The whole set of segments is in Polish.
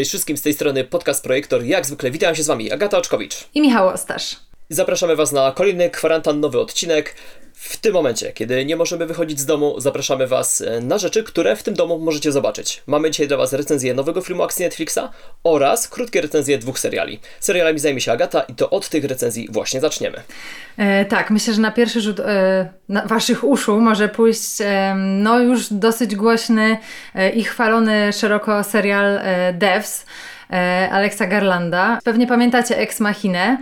Cześć wszystkim z tej strony Podcast Projektor. Jak zwykle witam się z Wami Agata Oczkowicz. I Michał Ostasz. Zapraszamy Was na kolejny kwarantannowy odcinek. W tym momencie, kiedy nie możemy wychodzić z domu, zapraszamy Was e, na rzeczy, które w tym domu możecie zobaczyć. Mamy dzisiaj dla Was recenzję nowego filmu akcji Netflixa oraz krótkie recenzje dwóch seriali. Serialami zajmie się Agata i to od tych recenzji właśnie zaczniemy. E, tak, myślę, że na pierwszy rzut e, na Waszych uszu może pójść e, no już dosyć głośny e, i chwalony szeroko serial e, Devs Alexa Garlanda. Pewnie pamiętacie Ex Machinę.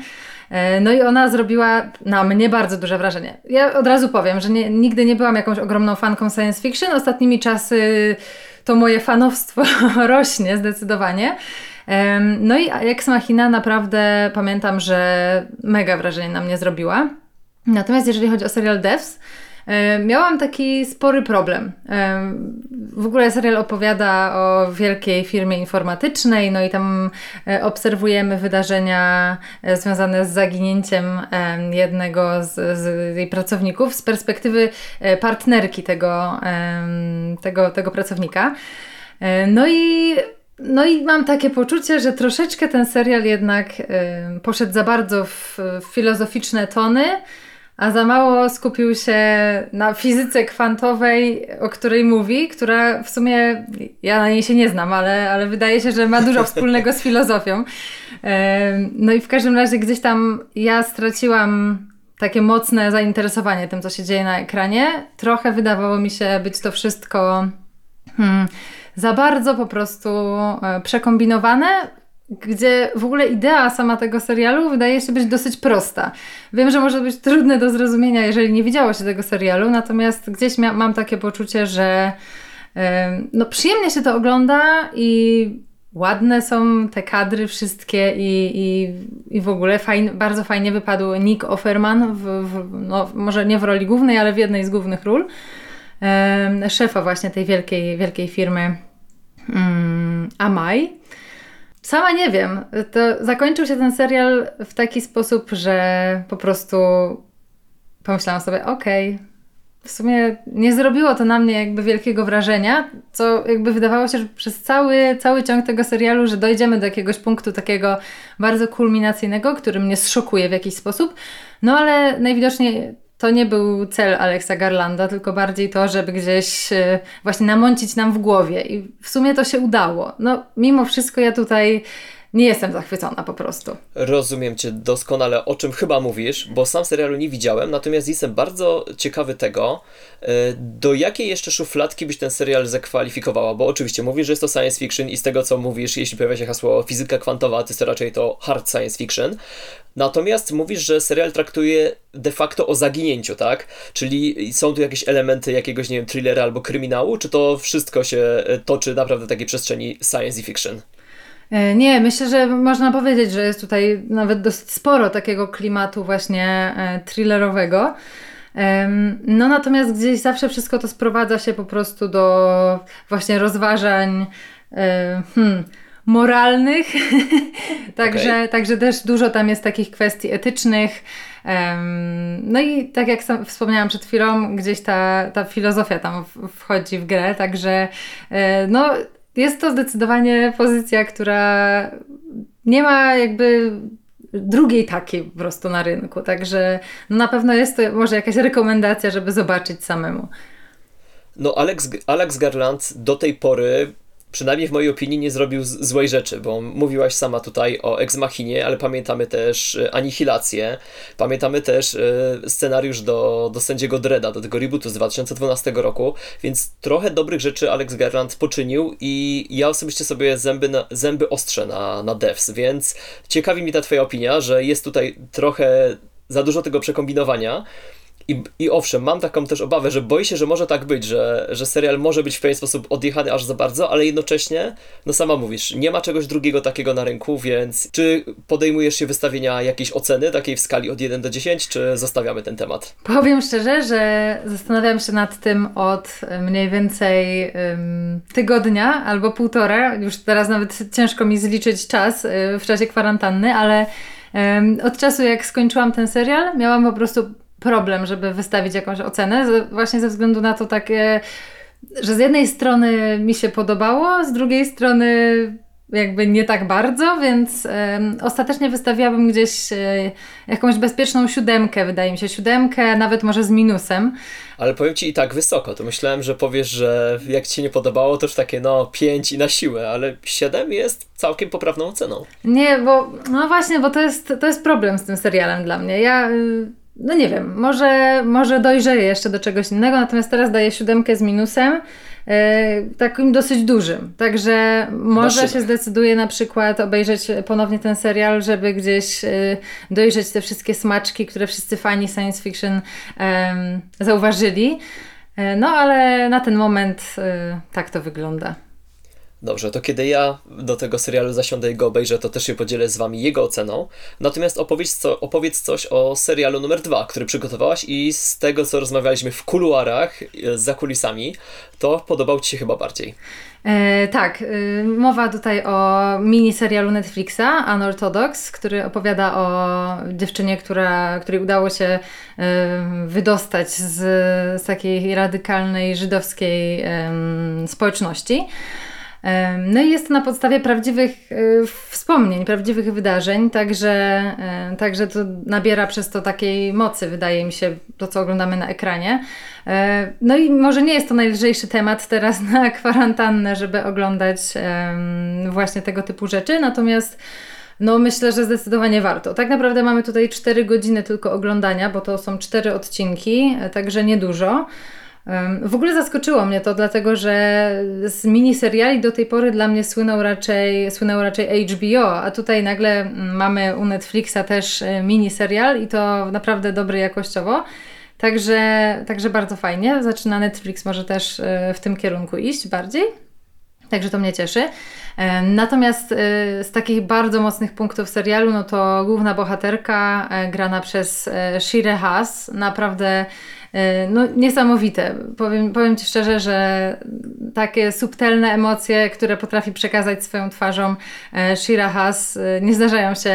E, no i ona zrobiła na mnie bardzo duże wrażenie. Ja od razu powiem, że nie, nigdy nie byłam jakąś ogromną fanką science fiction. Ostatnimi czasy to moje fanowstwo rośnie zdecydowanie. No i Ex Machina naprawdę pamiętam, że mega wrażenie na mnie zrobiła. Natomiast jeżeli chodzi o serial Devs, miałam taki spory problem. E, w ogóle serial opowiada o wielkiej firmie informatycznej, no i tam e, obserwujemy wydarzenia związane z zaginięciem jednego z, z jej pracowników z perspektywy partnerki tego, tego, tego pracownika. No i no i mam takie poczucie, że troszeczkę ten serial jednak poszedł za bardzo w, w filozoficzne tony a za mało skupił się na fizyce kwantowej, o której mówi, która w sumie ja na niej się nie znam, ale, ale wydaje się, że ma dużo wspólnego z filozofią. No i w każdym razie gdzieś tam ja straciłam takie mocne zainteresowanie tym, co się dzieje na ekranie. Trochę wydawało mi się być to wszystko hmm, za bardzo po prostu e, przekombinowane, gdzie w ogóle idea sama tego serialu wydaje się być dosyć prosta. Wiem, że może być trudne do zrozumienia, jeżeli nie widziało się tego serialu, natomiast gdzieś mam takie poczucie, że no, przyjemnie się to ogląda i ładne są te kadry wszystkie i, i, i w ogóle fajn, bardzo fajnie wypadł Nick Offerman, w, w, no, może nie w roli głównej, ale w jednej z głównych ról. szefa właśnie tej wielkiej, wielkiej firmy um, Amai. Sama nie wiem. To zakończył się ten serial w taki sposób, że po prostu pomyślałam sobie, okej, okay, w sumie nie zrobiło to na mnie jakby wielkiego wrażenia, co jakby wydawało się, że przez cały, cały ciąg tego serialu, że dojdziemy do jakiegoś punktu takiego bardzo kulminacyjnego, który mnie zszokuje w jakiś sposób. No ale najwidoczniej to nie był cel Alexa Garlanda, tylko bardziej to, żeby gdzieś e, właśnie namącić nam w głowie. I w sumie to się udało. No, mimo wszystko ja tutaj nie jestem zachwycona po prostu. Rozumiem Cię doskonale, o czym chyba mówisz, bo sam serialu nie widziałem, natomiast jestem bardzo ciekawy tego, e, do jakiej jeszcze szufladki byś ten serial zakwalifikowała, bo oczywiście mówisz, że jest to science fiction i z tego, co mówisz, jeśli pojawia się hasło fizyka kwantowa, to jest raczej to hard science fiction, natomiast mówisz, że serial traktuje de facto o zaginięciu, tak? Czyli są tu jakieś elementy jakiegoś, nie wiem, thrillera albo kryminału, czy to wszystko się e, toczy naprawdę w takiej przestrzeni science fiction? E, nie, myślę, że można powiedzieć, że jest tutaj nawet dosyć sporo takiego klimatu właśnie e, thrillerowego. No natomiast gdzieś zawsze wszystko to sprowadza się po prostu do właśnie rozważań e, hmm, moralnych. także, okay. także też dużo tam jest takich kwestii etycznych. No i tak jak wspomniałam przed chwilą, gdzieś ta, ta filozofia tam wchodzi w grę, także no jest to zdecydowanie pozycja, która nie ma jakby drugiej takiej po prostu na rynku. Także no na pewno jest to może jakaś rekomendacja, żeby zobaczyć samemu. No, Alex, Alex Garland do tej pory przynajmniej w mojej opinii nie zrobił złej rzeczy, bo mówiłaś sama tutaj o Ex Machinie, ale pamiętamy też e, Anihilację, pamiętamy też e, scenariusz do, do Sędziego Dreda, do tego rebootu z 2012 roku, więc trochę dobrych rzeczy Alex Garland poczynił i ja osobiście sobie zęby, na, zęby ostrzę na, na devs, więc ciekawi mi ta twoja opinia, że jest tutaj trochę za dużo tego przekombinowania, i, I owszem, mam taką też obawę, że boję się, że może tak być, że, że serial może być w pewien sposób odjechany aż za bardzo, ale jednocześnie, no sama mówisz, nie ma czegoś drugiego takiego na rynku, więc czy podejmujesz się wystawienia jakiejś oceny, takiej w skali od 1 do 10, czy zostawiamy ten temat? Powiem szczerze, że zastanawiam się nad tym od mniej więcej tygodnia albo półtora, już teraz nawet ciężko mi zliczyć czas y, w czasie kwarantanny, ale od czasu jak skończyłam ten serial, miałam po prostu problem, żeby wystawić jakąś ocenę, właśnie ze względu na to takie, że z jednej strony mi się podobało, z drugiej strony jakby nie tak bardzo, więc um, ostatecznie wystawiłabym gdzieś e, jakąś bezpieczną siódemkę, wydaje mi się, siódemkę, nawet może z minusem. Ale powiem Ci i tak wysoko, to myślałem, że powiesz, że jak Ci się nie podobało, to już takie no 5 i na siłę, ale 7 jest całkiem poprawną oceną. Nie, bo no właśnie, bo to jest, to jest problem z tym serialem dla mnie. Ja... Y, no nie wiem, może, może dojrzeję jeszcze do czegoś innego, natomiast teraz daję siódemkę z minusem. E, takim dosyć dużym. Także może się zdecyduję na przykład obejrzeć ponownie ten serial, żeby gdzieś e, dojrzeć te wszystkie smaczki, które wszyscy fani science fiction zauważyli. E, no ale na ten moment tak to wygląda. Dobrze, to kiedy ja do tego serialu zasiądę i go obejrzę, to też się podzielę z wami jego oceną. Natomiast opowiedz, co, opowiedz coś o serialu numer dwa, który przygotowałaś i z tego, co rozmawialiśmy w kuluarach, e, za kulisami, to podobał ci się chyba bardziej. E, tak, e, mowa tutaj o mini serialu Netflixa Unorthodox, który opowiada o dziewczynie, która, której udało się e, wydostać z, z takiej radykalnej żydowskiej społeczności. No i jest to na podstawie prawdziwych e, wspomnień, prawdziwych wydarzeń, także, także to nabiera przez to takiej mocy, wydaje mi się, to co oglądamy na ekranie. No i może nie jest to najlżejszy temat teraz na kwarantannę, żeby oglądać właśnie tego typu rzeczy, natomiast no myślę, że zdecydowanie warto. Tak naprawdę mamy tutaj 4 godziny tylko oglądania, bo to są 4 odcinki, także niedużo. W ogóle zaskoczyło mnie to, dlatego że z miniseriali do tej pory dla mnie słynął raczej, słynął raczej HBO, a tutaj nagle mm, mamy u Netflixa też e, miniserial i to naprawdę dobry jakościowo. Także, także bardzo fajnie. Zaczyna Netflix może też e, w tym kierunku iść bardziej. Także to mnie cieszy. E, natomiast z takich bardzo mocnych punktów serialu, no to główna bohaterka grana przez Shire Haas naprawdę E, no, niesamowite. Powiem, powiem Ci szczerze, że takie subtelne emocje, które potrafi przekazać swoją twarzą e, Shira Haas, e, nie zdarzają się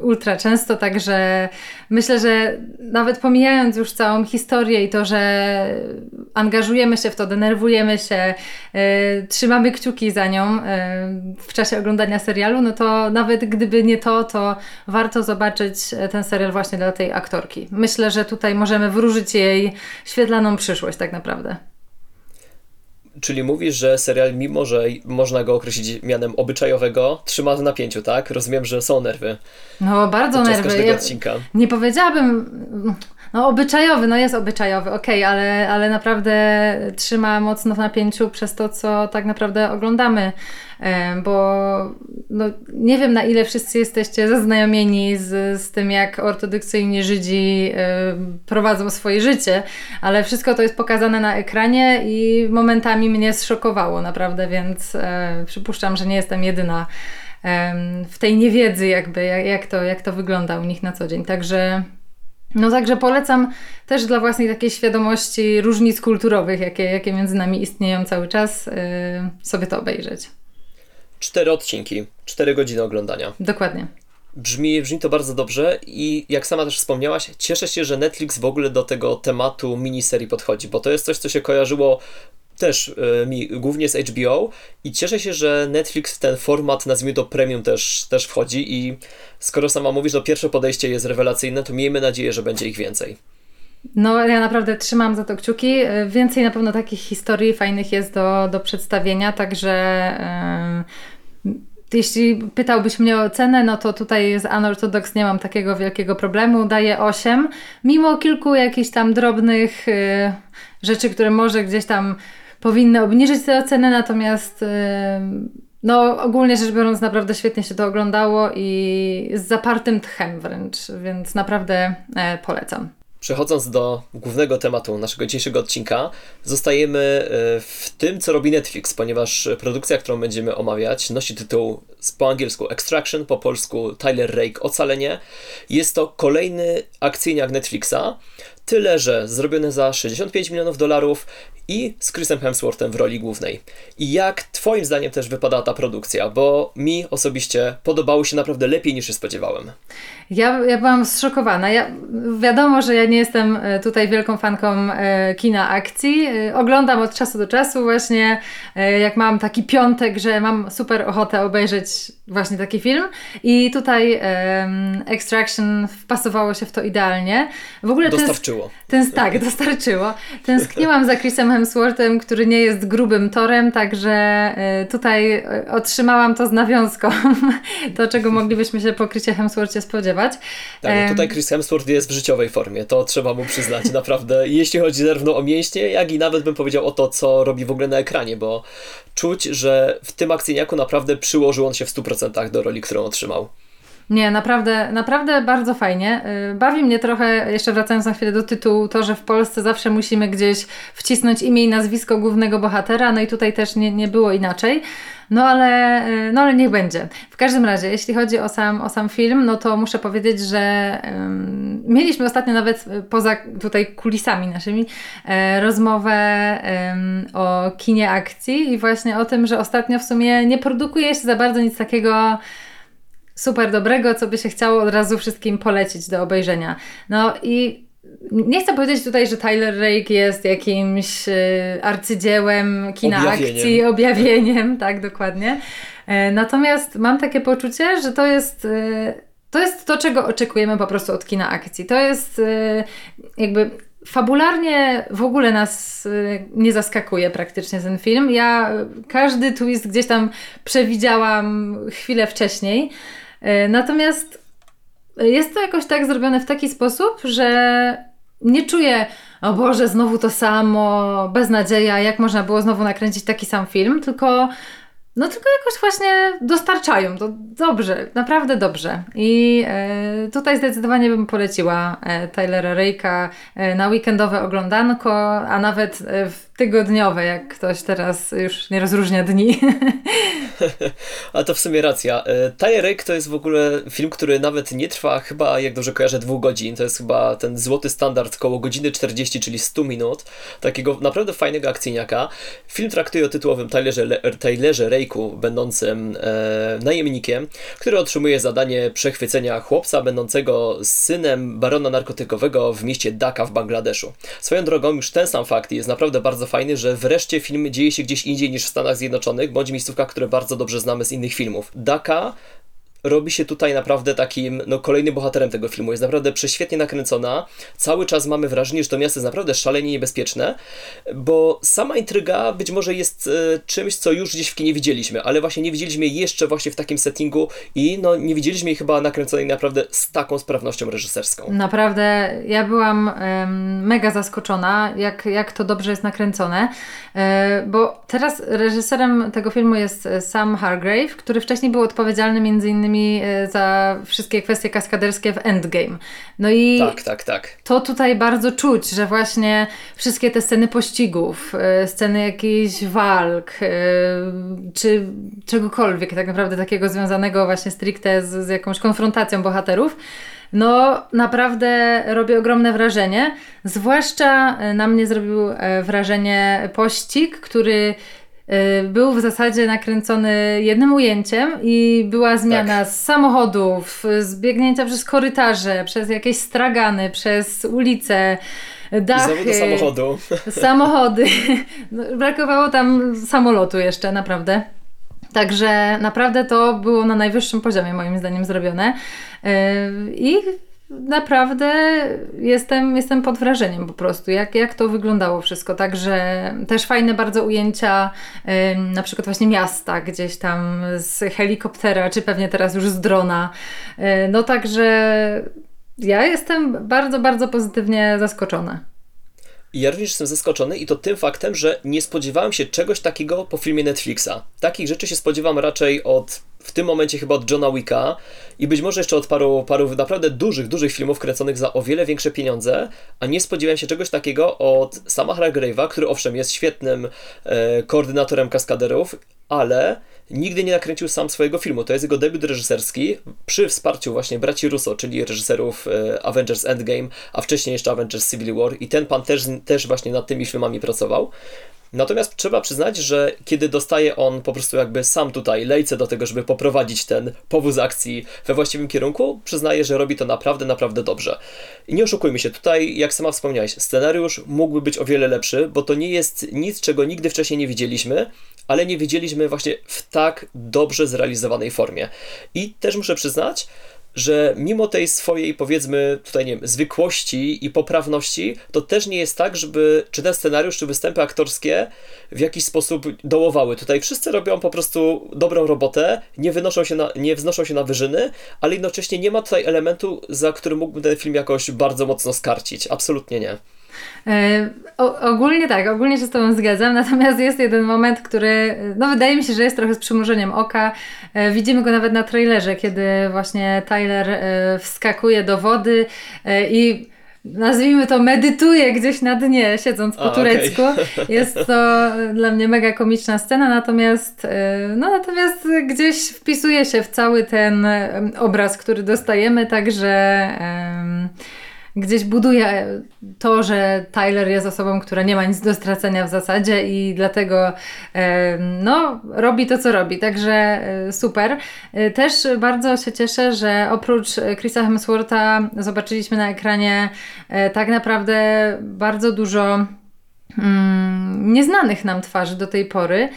ultra często, także myślę, że nawet pomijając już całą historię i to, że angażujemy się w to, denerwujemy się, trzymamy kciuki za nią w czasie oglądania serialu, no to nawet gdyby nie to, to warto zobaczyć ten serial właśnie dla tej aktorki. Myślę, że tutaj możemy wróżyć jej świetlaną przyszłość tak naprawdę. Czyli mówisz, że serial, mimo że można go określić mianem obyczajowego, trzyma w napięciu, tak? Rozumiem, że są nerwy. No, bardzo nerwy. Ja nie powiedziałabym. No, obyczajowy, no jest obyczajowy, okej, okay, ale, ale naprawdę trzyma mocno w napięciu przez to, co tak naprawdę oglądamy bo no, nie wiem na ile wszyscy jesteście zaznajomieni z, z tym, jak ortodoksyjni Żydzi prowadzą swoje życie, ale wszystko to jest pokazane na ekranie i momentami mnie zszokowało naprawdę, więc e, przypuszczam, że nie jestem jedyna w tej niewiedzy jakby, jak, to, jak to wygląda u nich na co dzień. Także no także polecam też dla własnej takiej świadomości różnic kulturowych, jakie, jakie między nami istnieją cały czas, yy, sobie to obejrzeć. Cztery odcinki, cztery godziny oglądania. Dokładnie. Brzmi, brzmi to bardzo dobrze i jak sama też wspomniałaś, cieszę się, że Netflix w ogóle do tego tematu miniserii podchodzi, bo to jest coś, co się kojarzyło też y, mi głównie z HBO i cieszę się, że Netflix w ten format, nazwijmy to premium też, też wchodzi i skoro sama mówisz, że pierwsze podejście jest rewelacyjne, to miejmy nadzieję, że będzie ich więcej. No, ja naprawdę trzymam za to kciuki. Więcej na pewno takich historii fajnych jest do, do przedstawienia, także yy, jeśli pytałbyś mnie o cenę, no to tutaj z Unorthodox nie mam takiego wielkiego problemu. Daję 8, mimo kilku jakichś tam drobnych yy, rzeczy, które może gdzieś tam powinny obniżyć tę ocenę, natomiast yy, no, ogólnie rzecz biorąc, naprawdę świetnie się to oglądało i z zapartym tchem wręcz, więc naprawdę e, polecam. Przechodząc do głównego tematu naszego dzisiejszego odcinka, zostajemy e, w tym, co robi Netflix, ponieważ produkcja, którą będziemy omawiać, nosi tytuł po angielsku Extraction, po polsku Tyler Rake Ocalenie. Jest to kolejny akcyjniak Netflixa. Tyle, że zrobione za 65 milionów dolarów i z Chrisem Hemsworthem w roli głównej. I jak Twoim zdaniem też wypada ta produkcja? Bo mi osobiście podobało się naprawdę lepiej niż się spodziewałem. Ja, ja byłam zszokowana. Ja, wiadomo, że ja nie jestem e, tutaj wielką fanką e, kina akcji. E, oglądam od czasu do czasu właśnie, jak mam taki piątek, że mam super ochotę obejrzeć właśnie taki film. I tutaj Extraction wpasowało się w to idealnie. W ogóle Dostarczyło. ten, tak, dostarczyło. Tęskniłam za Chrisem Hemsworthem, który nie jest grubym torem, także tutaj otrzymałam to z nawiązką. To, czego moglibyśmy się po Chrisie Hemsworthie spodziewać. Tak, Em, tutaj Chris Hemsworth jest w życiowej formie, to trzeba mu przyznać, naprawdę. Jeśli chodzi zarówno o mięśnie, jak i nawet bym powiedział o to, co robi w ogóle na ekranie, bo czuć, że w tym akcyjniaku naprawdę przyłożył on się w 100% do roli, którą otrzymał. Nie, naprawdę, naprawdę bardzo fajnie. Y, Bawi mnie trochę, jeszcze wracając na chwilę do tytułu, to, że w Polsce zawsze musimy gdzieś wcisnąć imię i nazwisko głównego bohatera, no i tutaj też nie, nie było inaczej. No ale, y, no ale niech będzie. W każdym razie, jeśli chodzi o sam, o sam film, no to muszę powiedzieć, że ym, mieliśmy ostatnio nawet y, poza tutaj kulisami naszymi e, rozmowę ym, o kinie akcji i właśnie o tym, że ostatnio w sumie nie produkuje się za bardzo nic takiego super dobrego, co by się chciało od razu wszystkim polecić do obejrzenia. No i nie chcę powiedzieć tutaj, że Tyler Rake jest jakimś y, arcydziełem kina Objawieniem. akcji, objawieniem, tak dokładnie. E, natomiast mam takie poczucie, że to jest. y, to jest to, czego oczekujemy po prostu od kina akcji. To jest y, jakby fabularnie w ogóle nas nie zaskakuje praktycznie ten film. Ja każdy twist gdzieś tam przewidziałam chwilę wcześniej. Y, Natomiast jest to jakoś tak zrobione w taki sposób, że nie czuję, o Boże, znowu to samo, beznadzieja, jak można było znowu nakręcić taki sam film, tylko no tylko jakoś właśnie dostarczają to dobrze, naprawdę dobrze. I e, tutaj zdecydowanie bym poleciła e, Tylera e, na weekendowe oglądanko, a nawet e, w tygodniowe, jak ktoś teraz już nie rozróżnia dni. Ale to w sumie racja. E, Rake to jest w ogóle film, który nawet nie trwa chyba, jak dobrze kojarzę, dwóch godzin. To jest chyba ten złoty standard koło godziny 40, czyli 100 minut. Takiego naprawdę fajnego akcyjniaka. Film traktuje o tytułowym Tylerze, Le- Rake'u, będącym e, najemnikiem, który otrzymuje zadanie przechwycenia chłopca będącego synem barona narkotykowego w mieście Dhaka w Bangladeszu. Swoją drogą, już ten sam fakt jest naprawdę bardzo fajny, że wreszcie film dzieje się gdzieś indziej niż w Stanach Zjednoczonych, bądź miejscówkach, które bardzo dobrze znamy z innych filmów. Dhaka robi się tutaj naprawdę takim no, kolejnym bohaterem tego filmu. Jest naprawdę prześwietnie nakręcona. Cały czas mamy wrażenie, że to miasto jest naprawdę szalenie niebezpieczne, bo sama intryga być może jest e, czymś, co już gdzieś w kinie widzieliśmy, ale właśnie nie widzieliśmy jej jeszcze właśnie w takim settingu i no, nie widzieliśmy jej chyba nakręconej naprawdę z taką sprawnością reżyserską. Naprawdę, ja byłam mega zaskoczona, jak, jak to dobrze jest nakręcone, e, bo teraz reżyserem tego filmu jest e, Sam Hargrave, który wcześniej był odpowiedzialny między innymi e, za wszystkie kwestie kaskaderskie w Endgame. No i Tak, tak, tak. to tutaj bardzo czuć, że właśnie wszystkie te sceny pościgów, e, sceny jakichś walk, e, czy czegokolwiek tak naprawdę takiego związanego właśnie stricte z, z jakąś konfrontacją bohaterów, no naprawdę robi ogromne wrażenie. Zwłaszcza na mnie zrobił wrażenie pościg, który był w zasadzie nakręcony jednym ujęciem i była zmiana z samochodów, z biegnięcia przez korytarze, przez jakieś stragany, przez ulice, I dachy, do samochodu. samochody. No, brakowało tam samolotu jeszcze, naprawdę. Także naprawdę to było na najwyższym poziomie, moim zdaniem, zrobione. Yy, I naprawdę jestem, jestem pod wrażeniem po prostu, jak, jak to wyglądało wszystko. Także też fajne bardzo ujęcia, na przykład właśnie miasta gdzieś tam z helikoptera, czy pewnie teraz już z drona. Yy, no także ja jestem bardzo, bardzo pozytywnie zaskoczona. Ja również jestem zaskoczony i to tym faktem, że nie spodziewałem się czegoś takiego po filmie Netflixa. Takich rzeczy się spodziewam raczej od, w tym momencie chyba od Johna Wicka i być może jeszcze od paru, paru naprawdę dużych, dużych filmów kręconych za o wiele większe pieniądze, a nie spodziewałem się czegoś takiego od sama Hargrave'a, który owszem jest świetnym e, koordynatorem kaskaderów, ale nigdy nie nakręcił sam swojego filmu. To jest jego debiut reżyserski przy wsparciu właśnie braci Russo, czyli reżyserów e, Avengers Endgame, a wcześniej jeszcze Avengers Civil War i ten pan też, też właśnie nad tymi filmami pracował. Natomiast trzeba przyznać, że kiedy dostaje on po prostu jakby sam tutaj lejce do tego, żeby poprowadzić ten powóz akcji we właściwym kierunku, przyznaje, że robi to naprawdę, naprawdę dobrze. I nie oszukujmy się, tutaj, jak sama wspomniałeś, scenariusz mógłby być o wiele lepszy, bo to nie jest nic, czego nigdy wcześniej nie widzieliśmy, ale nie widzieliśmy właśnie w tak dobrze zrealizowanej formie. I też muszę przyznać, że mimo tej swojej, powiedzmy, tutaj nie wiem, zwykłości i poprawności, to też nie jest tak, żeby czy ten scenariusz, czy występy aktorskie w jakiś sposób dołowały. Tutaj wszyscy robią po prostu dobrą robotę, nie, wynoszą się na, nie wznoszą się na wyżyny, ale jednocześnie nie ma tutaj elementu, za który mógłbym ten film jakoś bardzo mocno skarcić. Absolutnie nie. E, o, ogólnie tak, ogólnie się z Tobą zgadzam, natomiast jest jeden moment, który, no wydaje mi się, że jest trochę z przymrużeniem oka. E, widzimy go nawet na trailerze, kiedy właśnie Tyler e, wskakuje do wody i nazwijmy to, medytuje gdzieś na dnie, siedząc po A, turecku. Okay. Jest to dla mnie mega komiczna scena, natomiast, no, natomiast gdzieś wpisuje się w cały ten obraz, który dostajemy, także. Um, gdzieś buduje to, że Tyler jest osobą, która nie ma nic do stracenia w zasadzie i dlatego no, robi to, co robi. Także e, super. E, też bardzo się cieszę, że oprócz Chrisa Hemswortha zobaczyliśmy na ekranie e, tak naprawdę bardzo dużo mm, nieznanych nam twarzy do tej pory.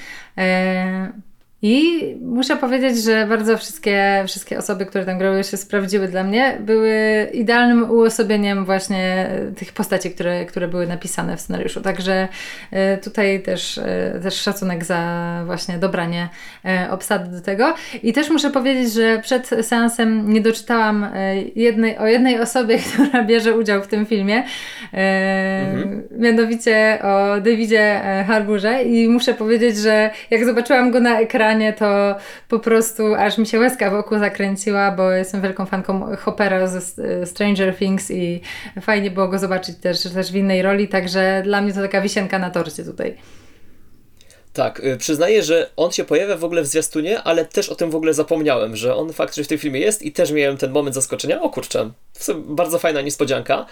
I muszę powiedzieć, że bardzo wszystkie, wszystkie osoby, które tam grały, się sprawdziły dla mnie. Były idealnym uosobieniem właśnie tych postaci, które, które były napisane w scenariuszu. Także e, tutaj też, e, też szacunek za właśnie dobranie e, obsady do tego. I też muszę powiedzieć, że przed seansem nie doczytałam jednej, o jednej osobie, która bierze udział w tym filmie. Mhm. Mianowicie o Davidzie Harburze. I muszę powiedzieć, że jak zobaczyłam go na ekranie, ekranie, to po prostu aż mi się łezka wokół zakręciła, bo jestem wielką fanką Hoppera ze Stranger Things i fajnie było go zobaczyć też, też w innej roli, także dla mnie to taka wisienka na torcie tutaj. Tak, y, przyznaję, że on się pojawia w ogóle w zwiastunie, ale też o tym w ogóle zapomniałem, że on faktycznie w tym filmie jest i też miałem ten moment zaskoczenia. O kurczę, bardzo fajna niespodzianka.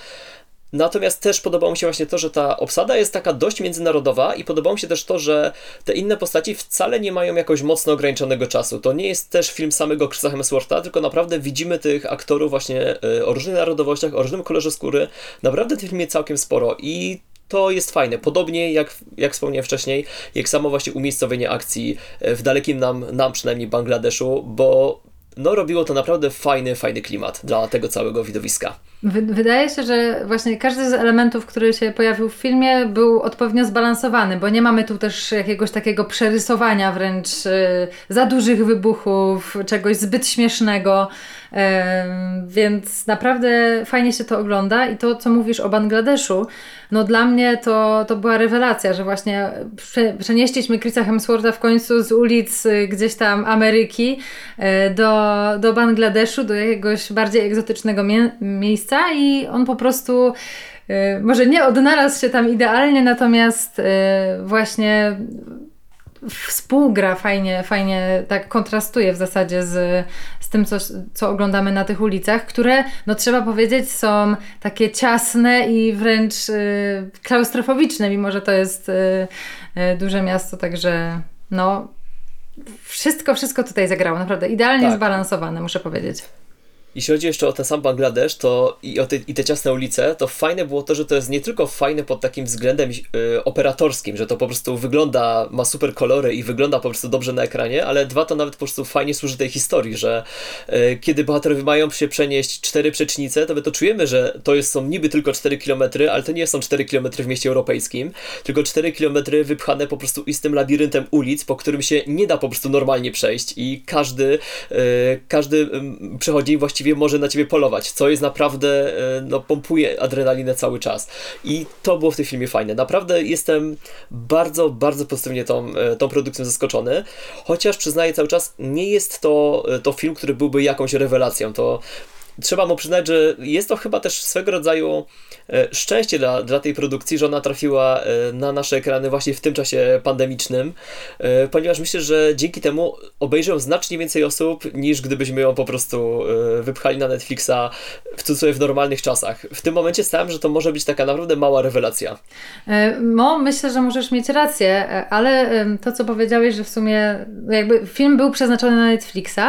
Natomiast też podobało mi się właśnie to, że ta obsada jest taka dość międzynarodowa i podobało mi się też to, że te inne postaci wcale nie mają jakoś mocno ograniczonego czasu. To nie jest też film samego Chrisa Hemswortha, tylko naprawdę widzimy tych aktorów właśnie e, o różnych narodowościach, o różnym kolorze skóry. Naprawdę tych filmie całkiem sporo i to jest fajne. Podobnie jak, jak wspomniałem wcześniej, jak samo właśnie umiejscowienie akcji e, w dalekim nam, nam przynajmniej Bangladeszu, bo no robiło to naprawdę fajny, fajny klimat dla tego całego widowiska. Wydaje się, że właśnie każdy z elementów, który się pojawił w filmie, był odpowiednio zbalansowany, bo nie mamy tu też jakiegoś takiego przerysowania wręcz y, za dużych wybuchów, czegoś zbyt śmiesznego. Więc naprawdę fajnie się to ogląda i to, co mówisz o Bangladeszu, no dla mnie to, to była rewelacja, że właśnie przenieśliśmy Chrisa Hemswortha w końcu z ulic y, gdzieś tam Ameryki do, do Bangladeszu, do jakiegoś bardziej egzotycznego mie miejsca i on po prostu y, może nie odnalazł się tam idealnie, natomiast y, właśnie współgra fajnie, fajnie tak kontrastuje w zasadzie z, z tym, co, co oglądamy na tych ulicach, które, no trzeba powiedzieć, są takie ciasne i wręcz y, klaustrofobiczne, mimo że to jest y, y, duże miasto, także no wszystko, wszystko tutaj zagrało, naprawdę idealnie tak. zbalansowane, muszę powiedzieć. Jeśli chodzi jeszcze o ten sam Bangladesz to i, o te, i te ciasne ulice, to fajne było to, że to jest nie tylko fajne pod takim względem y, operatorskim, że to po prostu wygląda, ma super kolory i wygląda po prostu dobrze na ekranie, ale dwa to nawet po prostu fajnie służy tej historii, że y, kiedy bohaterowie mają się przenieść cztery przecznice, to my to czujemy, że to jest, są niby tylko 4 km, ale to nie są 4 km w mieście europejskim, tylko 4 km wypchane po prostu istym labiryntem ulic, po którym się nie da po prostu normalnie przejść i każdy, y, każdy przechodzi właściwie właściwie może na ciebie polować, co jest naprawdę, e, no, pompuje adrenalinę cały czas. I to było w tym filmie fajne. Naprawdę jestem bardzo, bardzo pozytywnie tą, e, tą produkcją zaskoczony, chociaż przyznaję cały czas, nie jest to, e, to film, który byłby jakąś rewelacją. To trzeba mu przyznać, że jest to chyba też swego rodzaju e, szczęście dla, dla tej produkcji, że ona trafiła e, na nasze ekrany właśnie w tym czasie pandemicznym, e, ponieważ myślę, że dzięki temu obejrzą znacznie więcej osób niż gdybyśmy ją po prostu wypchali na Netflixa w cudzysłowie w normalnych czasach. W tym momencie stałem, że to może być taka naprawdę mała rewelacja. No, myślę, że możesz mieć rację, ale to, co powiedziałeś, że w sumie jakby film był przeznaczony na Netflixa,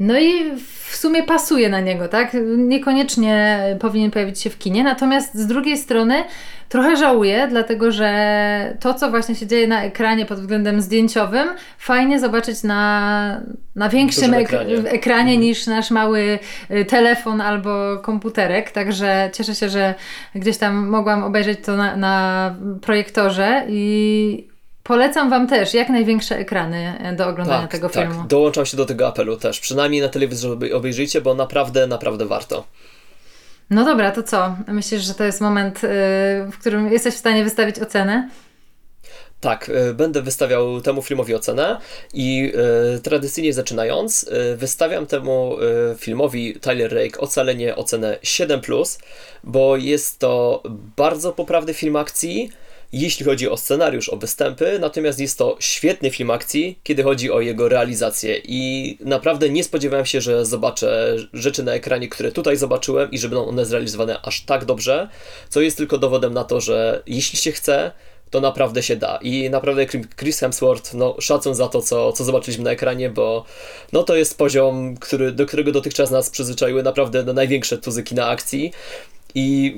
no i w sumie pasuje na niego, tak? Niekoniecznie powinien pojawić się w kinie, natomiast z drugiej strony trochę żałuję, dlatego że to, co właśnie się dzieje na ekranie pod względem zdjęciowym, fajnie zobaczyć na, na większym ek ekranie, ekranie mhm. niż nasz mały y, telefon albo komputerek. Także cieszę się, że gdzieś tam mogłam obejrzeć to na, na projektorze i Polecam Wam też jak największe ekrany e, do oglądania tak, tego tak. filmu. Dołączam się do tego apelu też. Przynajmniej na telewizorze obejrzyjcie, bo naprawdę, naprawdę warto. No dobra, to co? Myślisz, że to jest moment, y, w którym jesteś w stanie wystawić ocenę? Tak, y, będę wystawiał temu filmowi ocenę i y, tradycyjnie zaczynając, y, wystawiam temu y, filmowi Tyler Rake ocalenie ocenę 7+, bo jest to bardzo poprawny film akcji, jeśli chodzi o scenariusz, o występy, natomiast jest to świetny film akcji, kiedy chodzi o jego realizację i naprawdę nie spodziewałem się, że zobaczę rzeczy na ekranie, które tutaj zobaczyłem i że będą one zrealizowane aż tak dobrze, co jest tylko dowodem na to, że jeśli się chce, to naprawdę się da. I naprawdę Chris Hemsworth, no szacun za to, co, co zobaczyliśmy na ekranie, bo no to jest poziom, który, do którego dotychczas nas przyzwyczaiły naprawdę na największe tuzyki na akcji. I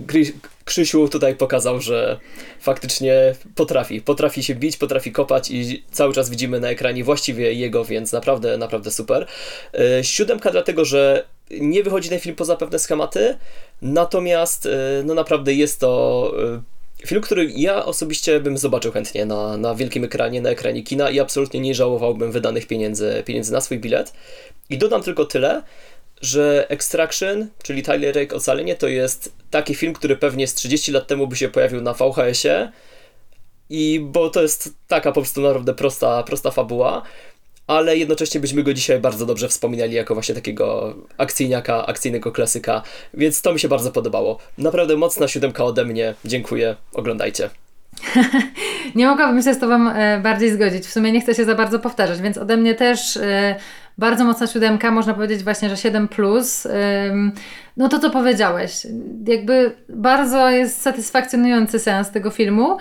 Krzysiu tutaj pokazał, że faktycznie potrafi. Potrafi się bić, potrafi kopać i cały czas widzimy na ekranie właściwie jego, więc naprawdę, naprawdę super. E, siódemka dlatego, że nie wychodzi ten film poza pewne schematy, natomiast e, no naprawdę jest to e, film, który ja osobiście bym zobaczył chętnie na, na wielkim ekranie, na ekranie kina i absolutnie nie żałowałbym wydanych pieniędzy, pieniędzy na swój bilet. I dodam tylko tyle, że Extraction, czyli Tyler Rake Ocalenie, to jest taki film, który pewnie z 30 lat temu by się pojawił na VHS-ie i bo to jest taka po prostu naprawdę prosta, prosta fabuła, ale jednocześnie byśmy go dzisiaj bardzo dobrze wspominali jako właśnie takiego akcyjniaka, akcyjnego klasyka, więc to mi się bardzo podobało. Naprawdę mocna siódemka ode mnie, dziękuję, oglądajcie. nie mogłabym się z Tobą e, bardziej zgodzić. W sumie nie chcę się za bardzo powtarzać, więc ode mnie też e, bardzo mocna siódemka, można powiedzieć właśnie, że 7 plus. No to co powiedziałeś, jakby bardzo jest satysfakcjonujący seans tego filmu.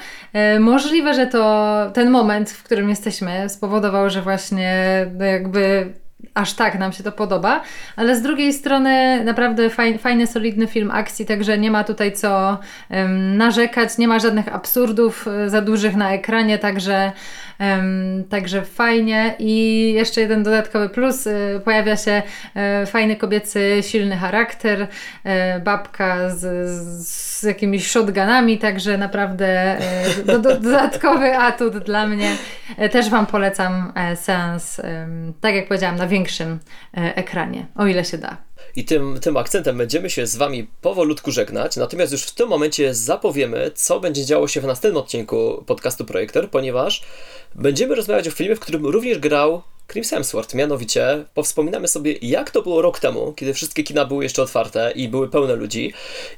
Możliwe, że to ten moment, w którym jesteśmy, spowodował, że właśnie no jakby aż tak nam się to podoba, ale z drugiej strony naprawdę fajny, solidny film akcji, także nie ma tutaj co um, narzekać, nie ma żadnych absurdów e, za dużych na ekranie, także Także fajnie i jeszcze jeden dodatkowy plus, y, pojawia się e, fajny kobiecy, silny charakter, e, babka z, z jakimiś shotgunami, także naprawdę e, do, do, dodatkowy atut dla mnie. Też Wam polecam seans, tak jak powiedziałam, na większym ekranie, o ile się da. I tym, tym akcentem będziemy się z Wami powolutku żegnać, natomiast już w tym momencie zapowiemy, co będzie działo się w następnym odcinku podcastu Projektor, ponieważ będziemy rozmawiać o filmie, w którym również grał Chris Hemsworth. Mianowicie powspominamy sobie, jak to było rok temu, kiedy wszystkie kina były jeszcze otwarte i były pełne ludzi,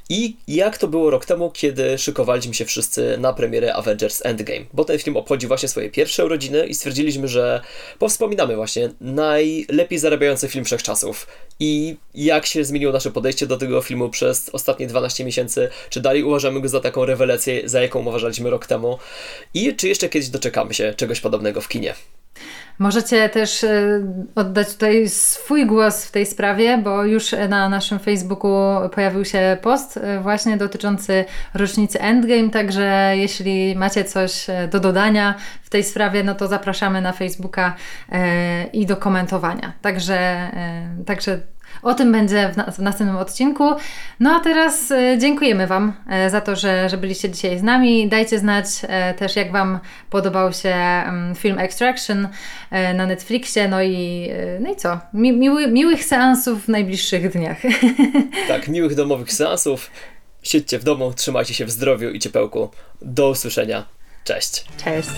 i jak to było rok temu, kiedy szykowaliśmy się wszyscy na premierę Avengers Endgame. Bo ten film obchodzi właśnie swoje pierwsze urodziny i stwierdziliśmy, że powspominamy właśnie najlepiej zarabiający film wszechczasów. I jak się zmieniło nasze podejście do tego filmu przez ostatnie 12 miesięcy, czy dalej uważamy go za taką rewelację, za jaką uważaliśmy rok temu, i czy jeszcze kiedyś doczekamy się czegoś podobnego w kinie. Możecie też e, oddać tutaj swój głos w tej sprawie, bo już na naszym Facebooku pojawił się post e, właśnie dotyczący rocznicy Endgame, także jeśli macie coś e, do dodania w tej sprawie, no to zapraszamy na Facebooka i do komentowania. Także, także o tym będzie w, na, w następnym odcinku. No a teraz e, dziękujemy Wam e, za to, że, że byliście dzisiaj z nami. Dajcie znać e, też, jak Wam podobał się mm, film Extraction na Netflixie. No i, no i co? Mi, miły, miłych seansów w najbliższych dniach. Tak, miłych domowych seansów. Siedźcie w domu, trzymajcie się w zdrowiu i ciepełku. Do usłyszenia. Cześć. Cześć.